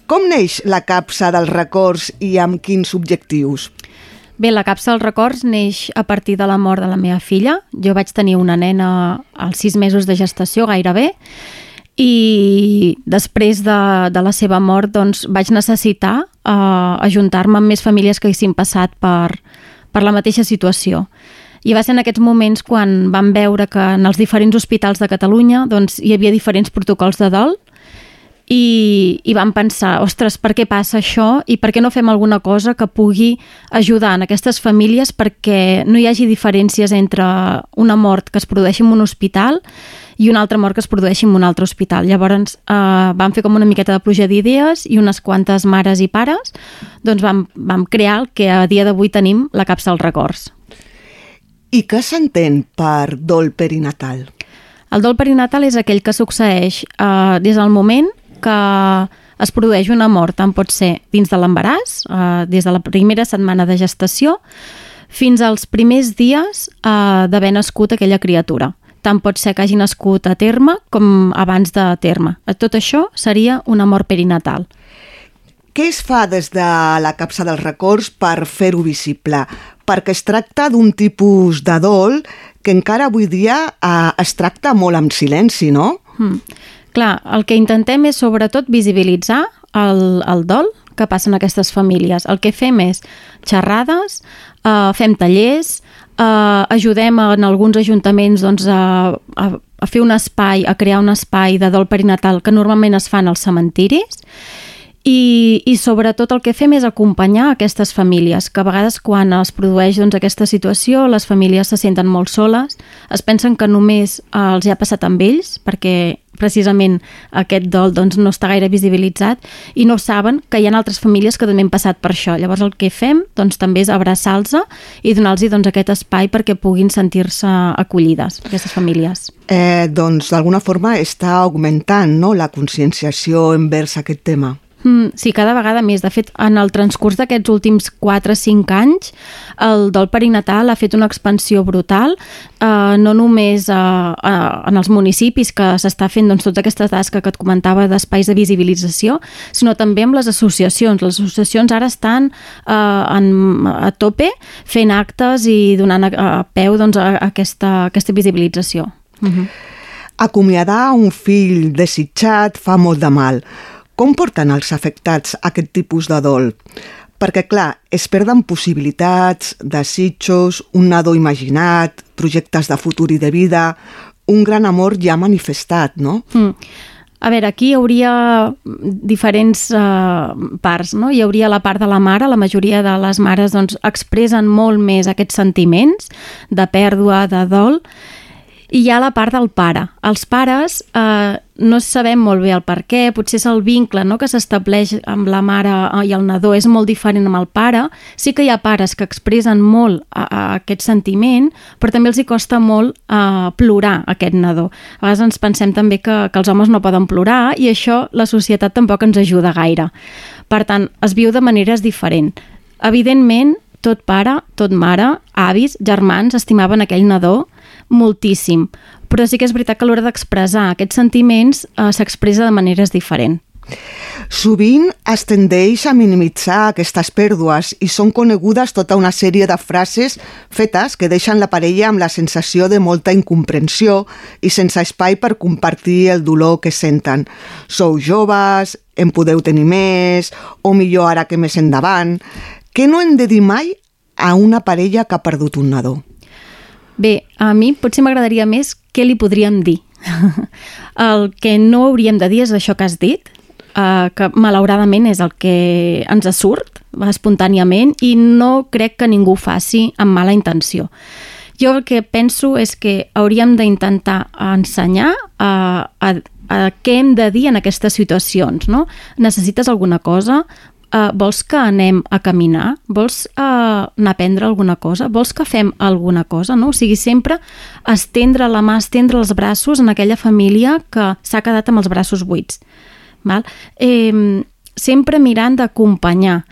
Com neix la Capsa dels Records i amb quins objectius? Bé, la capsa dels records neix a partir de la mort de la meva filla. Jo vaig tenir una nena als sis mesos de gestació, gairebé, i després de, de la seva mort doncs, vaig necessitar uh, ajuntar-me amb més famílies que haguessin passat per, per la mateixa situació. I va ser en aquests moments quan vam veure que en els diferents hospitals de Catalunya doncs, hi havia diferents protocols de dol i, i vam pensar, ostres, per què passa això i per què no fem alguna cosa que pugui ajudar en aquestes famílies perquè no hi hagi diferències entre una mort que es produeixi en un hospital i una altra mort que es produeixi en un altre hospital. Llavors eh, vam fer com una miqueta de pluja d'idees i unes quantes mares i pares doncs vam, vam crear el que a dia d'avui tenim la capsa dels records. I què s'entén per dol perinatal? El dol perinatal és aquell que succeeix eh, des del moment que es produeix una mort, tant pot ser dins de l'embaràs, eh, des de la primera setmana de gestació, fins als primers dies eh, d'haver nascut aquella criatura. Tant pot ser que hagi nascut a terme com abans de terme. Tot això seria una mort perinatal. Què es fa des de la capsa dels records per fer-ho visible? Perquè es tracta d'un tipus de dol que encara avui dia eh, es tracta molt amb silenci, no? Hmm. Clar, el que intentem és sobretot visibilitzar el, el dol que passen aquestes famílies. El que fem és xerrades, eh, fem tallers, eh, ajudem en alguns ajuntaments doncs, a, a, a fer un espai, a crear un espai de dol perinatal que normalment es fan als cementiris i, i sobretot el que fem és acompanyar aquestes famílies, que a vegades quan es produeix doncs, aquesta situació les famílies se senten molt soles, es pensen que només eh, els hi ha passat amb ells, perquè precisament aquest dol doncs, no està gaire visibilitzat i no saben que hi ha altres famílies que també han passat per això. Llavors el que fem doncs, també és abraçar-los i donar-los doncs, aquest espai perquè puguin sentir-se acollides, aquestes famílies. Eh, doncs d'alguna forma està augmentant no, la conscienciació envers aquest tema. Mm, sí, cada vegada més. De fet, en el transcurs d'aquests últims 4-5 anys, el dol perinatal ha fet una expansió brutal, eh, no només eh, eh, en els municipis que s'està fent doncs, tota aquesta tasca que et comentava d'espais de visibilització, sinó també amb les associacions. Les associacions ara estan eh, en, a tope fent actes i donant a, a peu doncs, a, a aquesta, aquesta visibilització. Uh -huh. Acomiadar un fill desitjat fa molt de mal. Com porten els afectats aquest tipus de dol? Perquè, clar, es perden possibilitats, desitjos, un nadó imaginat, projectes de futur i de vida, un gran amor ja manifestat, no? Mm. A veure, aquí hi hauria diferents uh, parts, no? Hi hauria la part de la mare, la majoria de les mares doncs, expressen molt més aquests sentiments de pèrdua, de dol, i hi ha la part del pare. Els pares eh, no sabem molt bé el per què, potser és el vincle no, que s'estableix amb la mare i el nadó és molt diferent amb el pare. Sí que hi ha pares que expressen molt a, a aquest sentiment, però també els hi costa molt eh, plorar aquest nadó. A vegades ens pensem també que, que els homes no poden plorar i això la societat tampoc ens ajuda gaire. Per tant, es viu de maneres diferents. Evidentment, tot pare, tot mare, avis, germans estimaven aquell nadó moltíssim, però sí que és veritat que a l'hora d'expressar aquests sentiments eh, s'expressa de maneres diferents. Sovint es tendeix a minimitzar aquestes pèrdues i són conegudes tota una sèrie de frases fetes que deixen la parella amb la sensació de molta incomprensió i sense espai per compartir el dolor que senten. Sou joves, en podeu tenir més, o millor ara que més endavant. Què no hem de dir mai a una parella que ha perdut un nadó? Bé, a mi potser m'agradaria més què li podríem dir. [laughs] el que no hauríem de dir és això que has dit, eh, que malauradament és el que ens surt espontàniament i no crec que ningú ho faci amb mala intenció. Jo el que penso és que hauríem d'intentar ensenyar a, a, a què hem de dir en aquestes situacions. No? Necessites alguna cosa? Uh, vols que anem a caminar? Vols uh, anar a prendre alguna cosa? Vols que fem alguna cosa? No? O sigui, sempre estendre la mà, estendre els braços en aquella família que s'ha quedat amb els braços buits. Val? Eh, sempre mirant d'acompanyar.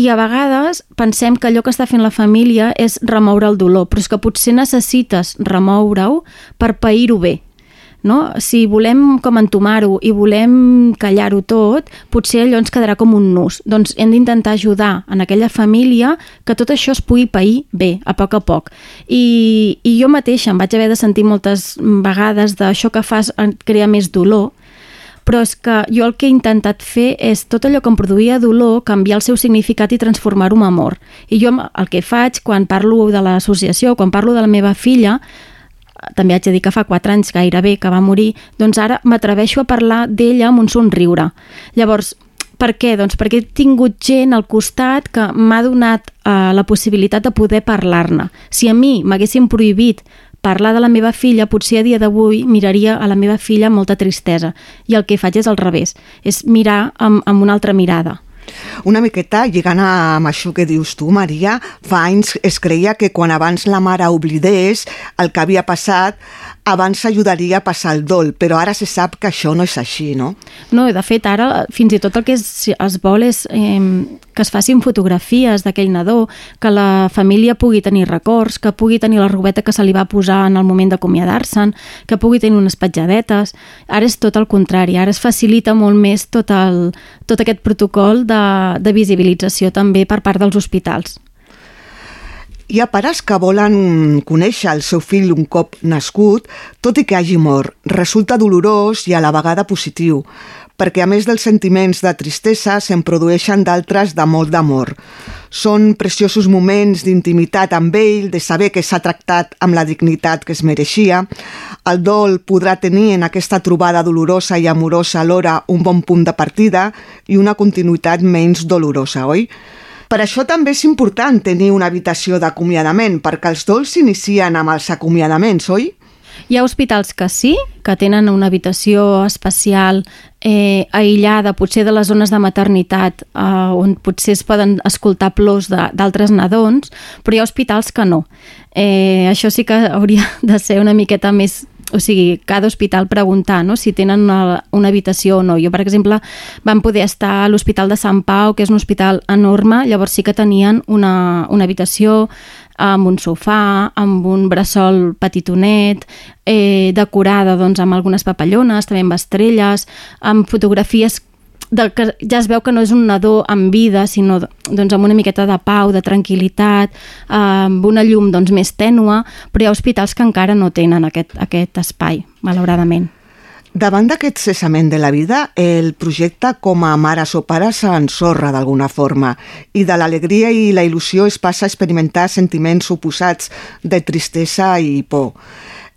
I a vegades pensem que allò que està fent la família és remoure el dolor, però és que potser necessites remoure-ho per pair-ho bé. No? Si volem com entomar-ho i volem callar-ho tot, potser allò ens quedarà com un nus. Doncs hem d'intentar ajudar en aquella família que tot això es pugui pair bé, a poc a poc. I, i jo mateixa em vaig haver de sentir moltes vegades d'això que fas crear més dolor, però és que jo el que he intentat fer és tot allò que em produïa dolor, canviar el seu significat i transformar-ho en amor. I jo el que faig quan parlo de l'associació, quan parlo de la meva filla, també haig de dir que fa 4 anys gairebé que va morir, doncs ara m'atreveixo a parlar d'ella amb un somriure. Llavors, per què? Doncs perquè he tingut gent al costat que m'ha donat eh, la possibilitat de poder parlar-ne. Si a mi m'haguessin prohibit parlar de la meva filla, potser a dia d'avui miraria a la meva filla amb molta tristesa. I el que faig és al revés, és mirar amb, amb una altra mirada. Una miqueta, lligant amb això que dius tu, Maria, fa anys es creia que quan abans la mare oblidés el que havia passat, abans s'ajudaria a passar el dol, però ara se sap que això no és així, no? No, de fet, ara fins i tot el que es, es vol és eh, que es facin fotografies d'aquell nadó, que la família pugui tenir records, que pugui tenir la robeta que se li va posar en el moment d'acomiadar-se'n, que pugui tenir unes petjadetes. Ara és tot el contrari, ara es facilita molt més tot, el, tot aquest protocol de, de visibilització també per part dels hospitals. Hi ha pares que volen conèixer el seu fill un cop nascut, tot i que hagi mort. Resulta dolorós i a la vegada positiu, perquè a més dels sentiments de tristesa se'n produeixen d'altres de molt d'amor. Són preciosos moments d'intimitat amb ell, de saber que s'ha tractat amb la dignitat que es mereixia. El dol podrà tenir en aquesta trobada dolorosa i amorosa alhora un bon punt de partida i una continuïtat menys dolorosa, oi? Per això també és important tenir una habitació d'acomiadament, perquè els dols s'inicien amb els acomiadaments, oi? Hi ha hospitals que sí, que tenen una habitació especial eh, aïllada, potser de les zones de maternitat, eh, on potser es poden escoltar plors d'altres nadons, però hi ha hospitals que no. Eh, això sí que hauria [laughs] de ser una miqueta més o sigui, cada hospital preguntar no? si tenen una, una habitació o no. Jo, per exemple, vam poder estar a l'Hospital de Sant Pau, que és un hospital enorme, llavors sí que tenien una, una habitació amb un sofà, amb un bressol petitonet, eh, decorada doncs, amb algunes papallones, també amb estrelles, amb fotografies del que ja es veu que no és un nadó amb vida, sinó doncs, amb una miqueta de pau, de tranquil·litat, eh, amb una llum doncs, més tènua, però hi ha hospitals que encara no tenen aquest, aquest espai, malauradament. Davant d'aquest cessament de la vida, el projecte com a mares o pares s'ensorra d'alguna forma i de l'alegria i la il·lusió es passa a experimentar sentiments oposats de tristesa i por.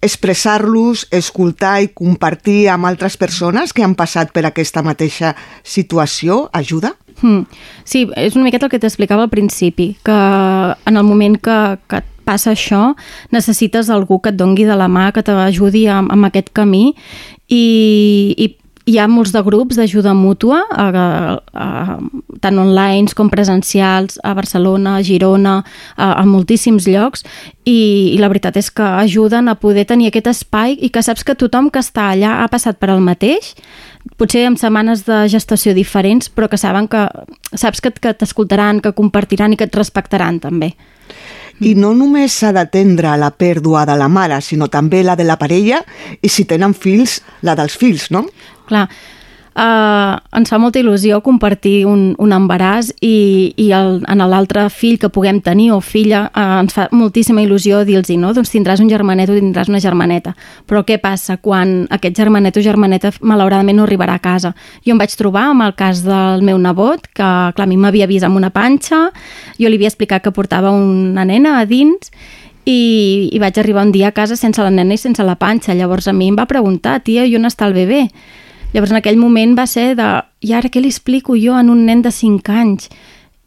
Expressar-los, escoltar i compartir amb altres persones que han passat per aquesta mateixa situació ajuda? Hmm. Sí, és una miqueta el que t'explicava al principi, que en el moment que, que et passa això necessites algú que et dongui de la mà, que t'ajudi amb, amb aquest camí i, i hi ha molts de grups d'ajuda mútua, a, a, tant online com presencials, a Barcelona, a Girona, a, a moltíssims llocs, i, i la veritat és que ajuden a poder tenir aquest espai i que saps que tothom que està allà ha passat per el mateix, potser amb setmanes de gestació diferents, però que saben que saps que, que t'escoltaran, que compartiran i que et respectaran també. I no només s'ha d'atendre la pèrdua de la mare, sinó també la de la parella i si tenen fills, la dels fills, no? Clar, uh, ens fa molta il·lusió compartir un, un embaràs i, i el, en l'altre fill que puguem tenir o filla uh, ens fa moltíssima il·lusió dir-los no? doncs tindràs un germanet o tindràs una germaneta però què passa quan aquest germanet o germaneta malauradament no arribarà a casa jo em vaig trobar amb el cas del meu nebot que clar, a mi m'havia vist amb una panxa jo li havia explicat que portava una nena a dins i, i vaig arribar un dia a casa sense la nena i sense la panxa. Llavors a mi em va preguntar, tia, i on està el bebè? Llavors en aquell moment va ser de, i ara què li explico jo en un nen de 5 anys?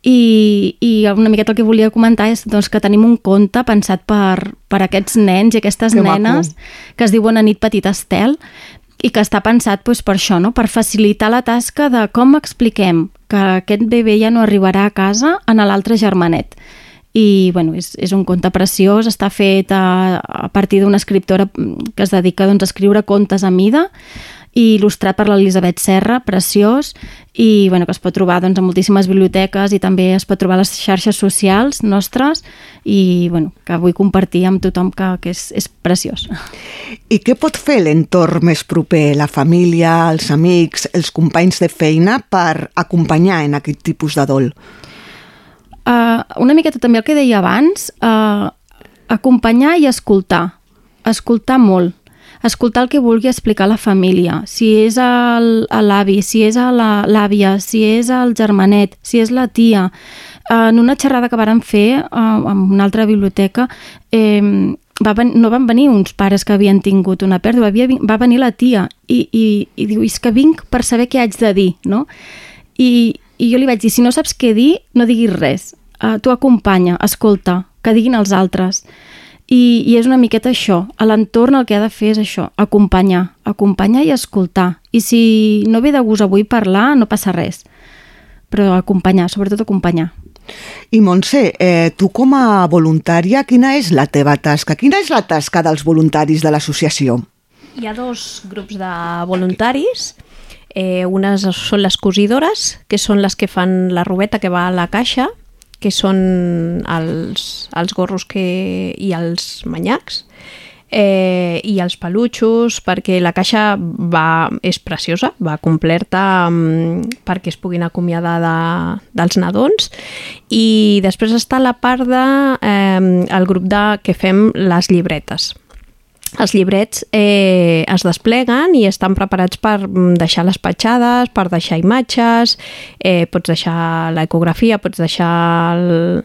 I, i una miqueta el que volia comentar és doncs, que tenim un conte pensat per, per aquests nens i aquestes Que nenes maco. que es diu Bona nit, petit Estel i que està pensat doncs, per això, no? per facilitar la tasca de com expliquem que aquest bebè ja no arribarà a casa en l'altre germanet i bueno, és, és un conte preciós, està fet a, a partir d'una escriptora que es dedica doncs, a escriure contes a mida i il·lustrat per l'Elisabet Serra, preciós, i bueno, que es pot trobar doncs, a moltíssimes biblioteques i també es pot trobar a les xarxes socials nostres i bueno, que vull compartir amb tothom que, que és, és preciós. I què pot fer l'entorn més proper, la família, els amics, els companys de feina per acompanyar en aquest tipus de dol? Uh, una miqueta també el que deia abans, uh, acompanyar i escoltar. Escoltar molt. Escoltar el que vulgui explicar la família. Si és l'avi, si és l'àvia, si és el germanet, si és la tia. En una xerrada que varen fer uh, en una altra biblioteca, eh, va ven no van venir uns pares que havien tingut una pèrdua, havia, vi- va venir la tia i, i, i diu, és que vinc per saber què haig de dir, no? I, i jo li vaig dir, si no saps què dir, no diguis res. Uh, tu acompanya, escolta, que diguin els altres. I, I és una miqueta això. A l'entorn el que ha de fer és això, acompanyar. Acompanyar i escoltar. I si no ve de gust avui parlar, no passa res. Però acompanyar, sobretot acompanyar. I Montse, eh, tu com a voluntària, quina és la teva tasca? Quina és la tasca dels voluntaris de l'associació? Hi ha dos grups de voluntaris. Eh, unes són les cosidores, que són les que fan la robeta que va a la caixa, que són els, els gorros que, i els manyacs, eh, i els pelutxos, perquè la caixa va, és preciosa, va completa um, perquè es puguin acomiadar de, dels nadons. I després està la part de, eh, grup de, que fem les llibretes els llibrets eh, es despleguen i estan preparats per mm, deixar les petjades, per deixar imatges, eh, pots deixar l'ecografia, pots deixar el,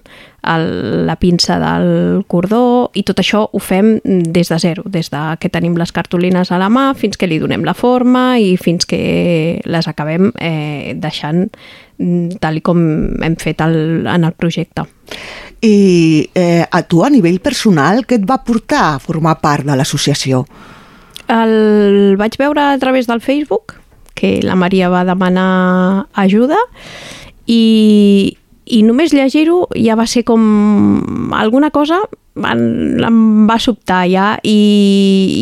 el, la pinça del cordó i tot això ho fem des de zero, des de que tenim les cartolines a la mà fins que li donem la forma i fins que les acabem eh, deixant mm, tal com hem fet el, en el projecte. I eh, a tu, a nivell personal, què et va portar a formar part de l'associació? El vaig veure a través del Facebook, que la Maria va demanar ajuda, i, i només llegir-ho ja va ser com alguna cosa em, em va sobtar ja i,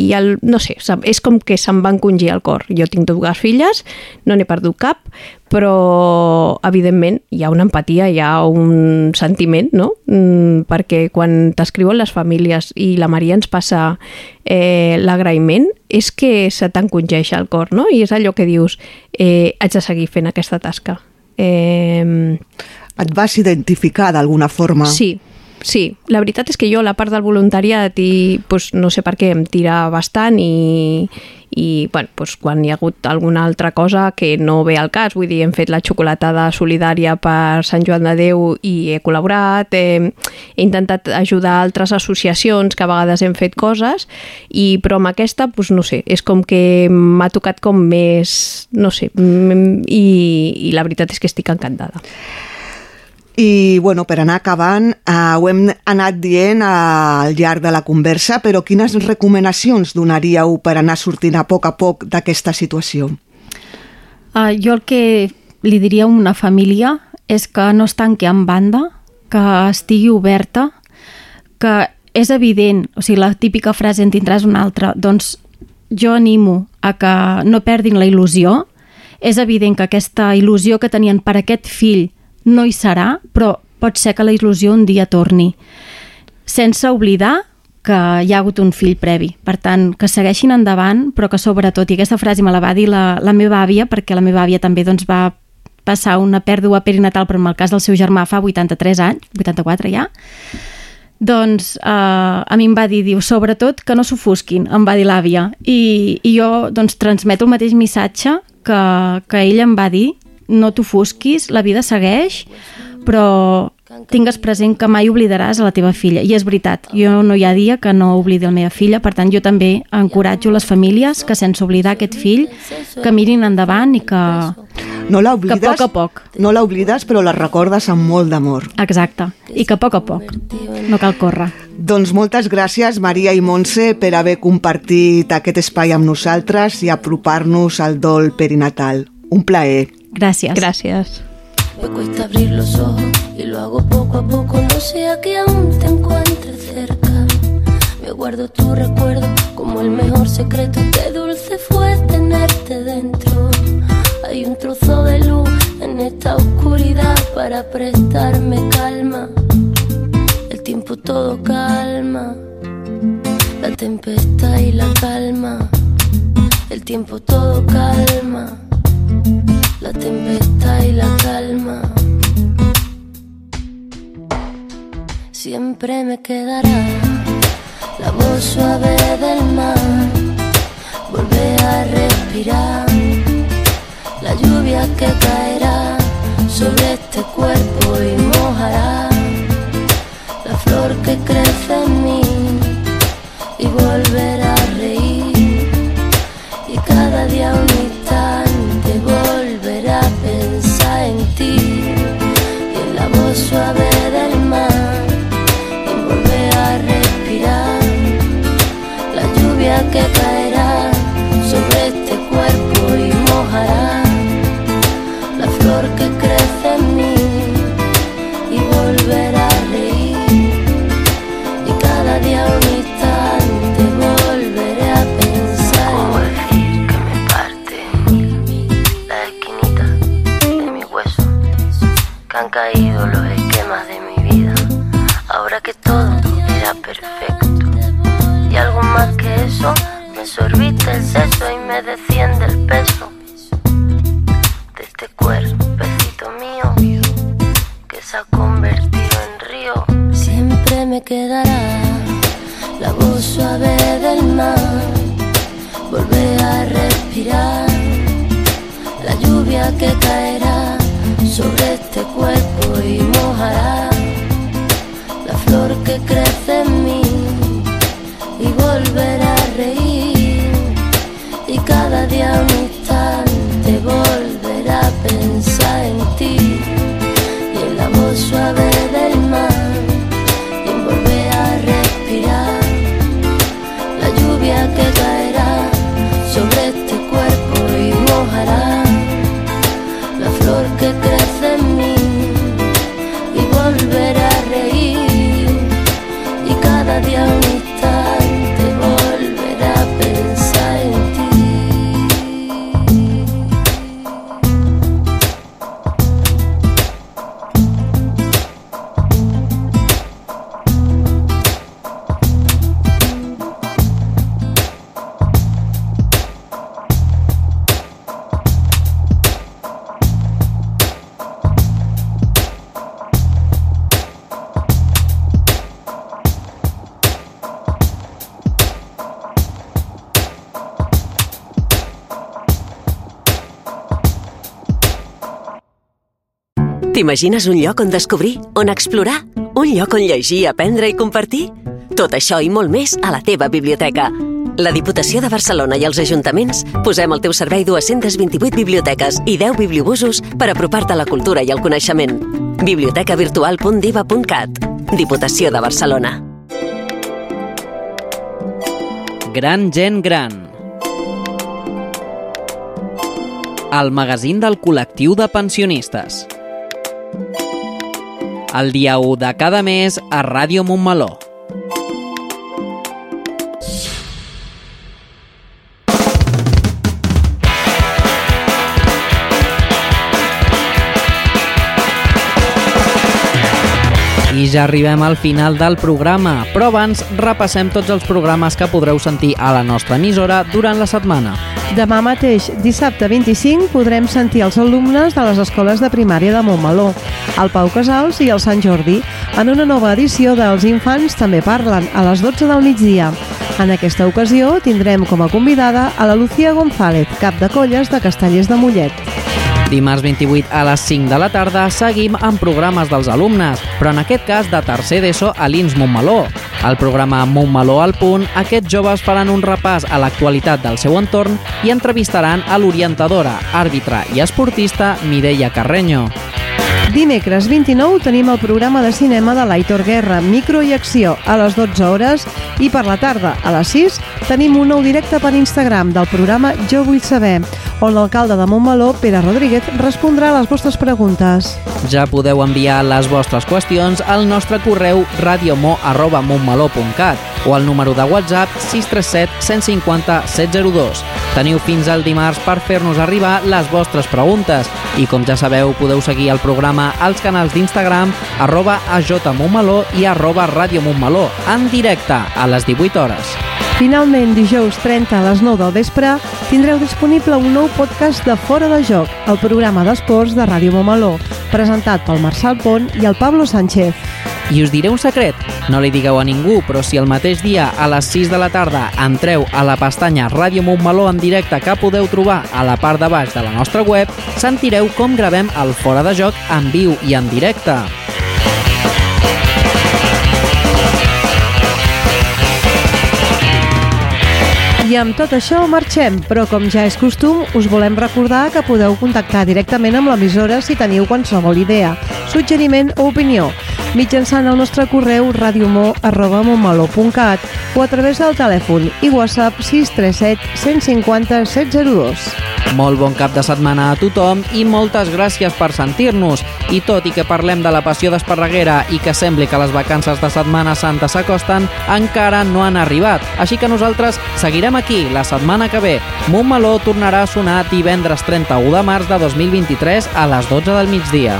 i el, no sé, és com que se'm va encongir el cor. Jo tinc dues filles, no n'he perdut cap, però evidentment hi ha una empatia, hi ha un sentiment, no? Mm, perquè quan t'escriuen les famílies i la Maria ens passa eh, l'agraïment, és que se t'encongeix el cor, no? I és allò que dius, eh, haig de seguir fent aquesta tasca. Eh, Et vas identificar d'alguna forma? Sí, Sí, la veritat és que jo la part del voluntariat i pues, no sé per què em tira bastant i, i bueno, pues, quan hi ha hagut alguna altra cosa que no ve al cas, vull dir, hem fet la xocolatada solidària per Sant Joan de Déu i he col·laborat, he, he intentat ajudar altres associacions que a vegades hem fet coses, i però amb aquesta, pues, no sé, és com que m'ha tocat com més, no sé, mm, i, i la veritat és que estic encantada. I, bueno, per anar acabant, eh, ho hem anat dient al llarg de la conversa, però quines recomanacions donaríeu per anar sortint a poc a poc d'aquesta situació? Uh, jo el que li diria a una família és que no es tanqui en banda, que estigui oberta, que és evident, o sigui, la típica frase en tindràs una altra, doncs jo animo a que no perdin la il·lusió, és evident que aquesta il·lusió que tenien per aquest fill no hi serà, però pot ser que la il·lusió un dia torni. Sense oblidar que hi ha hagut un fill previ. Per tant, que segueixin endavant, però que sobretot, i aquesta frase me la va dir la, la meva àvia, perquè la meva àvia també doncs, va passar una pèrdua perinatal, però en el cas del seu germà fa 83 anys, 84 ja, doncs eh, a mi em va dir, diu, sobretot que no s'ofusquin, em va dir l'àvia. I, I jo doncs, transmeto el mateix missatge que, que ella em va dir, no t'ofusquis, la vida segueix, però tingues present que mai oblidaràs a la teva filla. I és veritat, jo no hi ha dia que no oblidi la meva filla, per tant jo també encoratjo les famílies que sense oblidar aquest fill, que mirin endavant i que, No l'oblides, que a poc a poc. no l'oblides, però la recordes amb molt d'amor. Exacte, i que a poc a poc, no cal córrer. Doncs moltes gràcies, Maria i Montse, per haver compartit aquest espai amb nosaltres i apropar-nos al dol perinatal. Un plaer. Gràcies. Gràcies. Me cuesta abrir los ojos y lo hago poco a poco. No sea que aún te encuentre cerca. Me guardo tu recuerdo como el mejor secreto. Qué dulce fue tenerte dentro. Hay un trozo de luz en esta oscuridad para prestarme calma. El tiempo todo calma. La tempestad y la calma. El tiempo todo calma la tempestad y la calma. Siempre me quedará la voz suave del mar, volver a respirar, la lluvia que caerá sobre este cuerpo y mojará la flor que crece en mí y volver So T'imagines un lloc on descobrir, on explorar? Un lloc on llegir, aprendre i compartir? Tot això i molt més a la teva biblioteca. La Diputació de Barcelona i els ajuntaments posem al teu servei 228 biblioteques i 10 bibliobusos per apropar-te a la cultura i el coneixement. bibliotecavirtual.diva.cat Diputació de Barcelona. Gran gent gran. El magazín del col·lectiu de pensionistes. El dia 1 de cada mes a Ràdio Montmeló. I ja arribem al final del programa, però abans repassem tots els programes que podreu sentir a la nostra emissora durant la setmana. Demà mateix, dissabte 25, podrem sentir els alumnes de les escoles de primària de Montmeló, el Pau Casals i el Sant Jordi, en una nova edició dels Infants també parlen, a les 12 del migdia. En aquesta ocasió tindrem com a convidada a la Lucía González, cap de colles de Castellers de Mollet. Dimarts 28 a les 5 de la tarda seguim amb programes dels alumnes, però en aquest cas de tercer d'ESO a l'INS Montmeló. Al programa Montmeló al punt, aquests joves faran un repàs a l'actualitat del seu entorn i entrevistaran a l'orientadora, àrbitre i esportista Mireia Carreño. Dimecres 29 tenim el programa de cinema de l'Aitor Guerra, Micro i Acció, a les 12 hores, i per la tarda, a les 6, tenim un nou directe per Instagram del programa Jo vull saber, on l'alcalde de Montmeló, Pere Rodríguez, respondrà a les vostres preguntes. Ja podeu enviar les vostres qüestions al nostre correu radiomo.montmeló.cat o al número de WhatsApp 637 150 702. Teniu fins al dimarts per fer-nos arribar les vostres preguntes i com ja sabeu podeu seguir el programa als canals d'Instagram arroba ajmontmeló i arroba radiomontmeló en directe a les 18 hores. Finalment, dijous 30 a les 9 del vespre, tindreu disponible un nou podcast de Fora de Joc, el programa d'esports de Ràdio Montmeló, presentat pel Marçal Pont i el Pablo Sánchez. I us diré un secret, no li digueu a ningú, però si el mateix dia a les 6 de la tarda entreu a la pestanya Ràdio Montmeló en directe que podeu trobar a la part de baix de la nostra web, sentireu com gravem el Fora de Joc en viu i en directe. I amb tot això marxem, però com ja és costum, us volem recordar que podeu contactar directament amb l'emissora si teniu qualsevol idea, suggeriment o opinió, mitjançant el nostre correu radiomor.montmeló.cat o a través del telèfon i WhatsApp 637 150 702. Molt bon cap de setmana a tothom i moltes gràcies per sentir-nos. I tot i que parlem de la passió d'Esparreguera i que sembli que les vacances de Setmana Santa s'acosten, encara no han arribat. Així que nosaltres seguirem aquí la setmana que ve. Montmeló tornarà a sonar divendres 31 de març de 2023 a les 12 del migdia.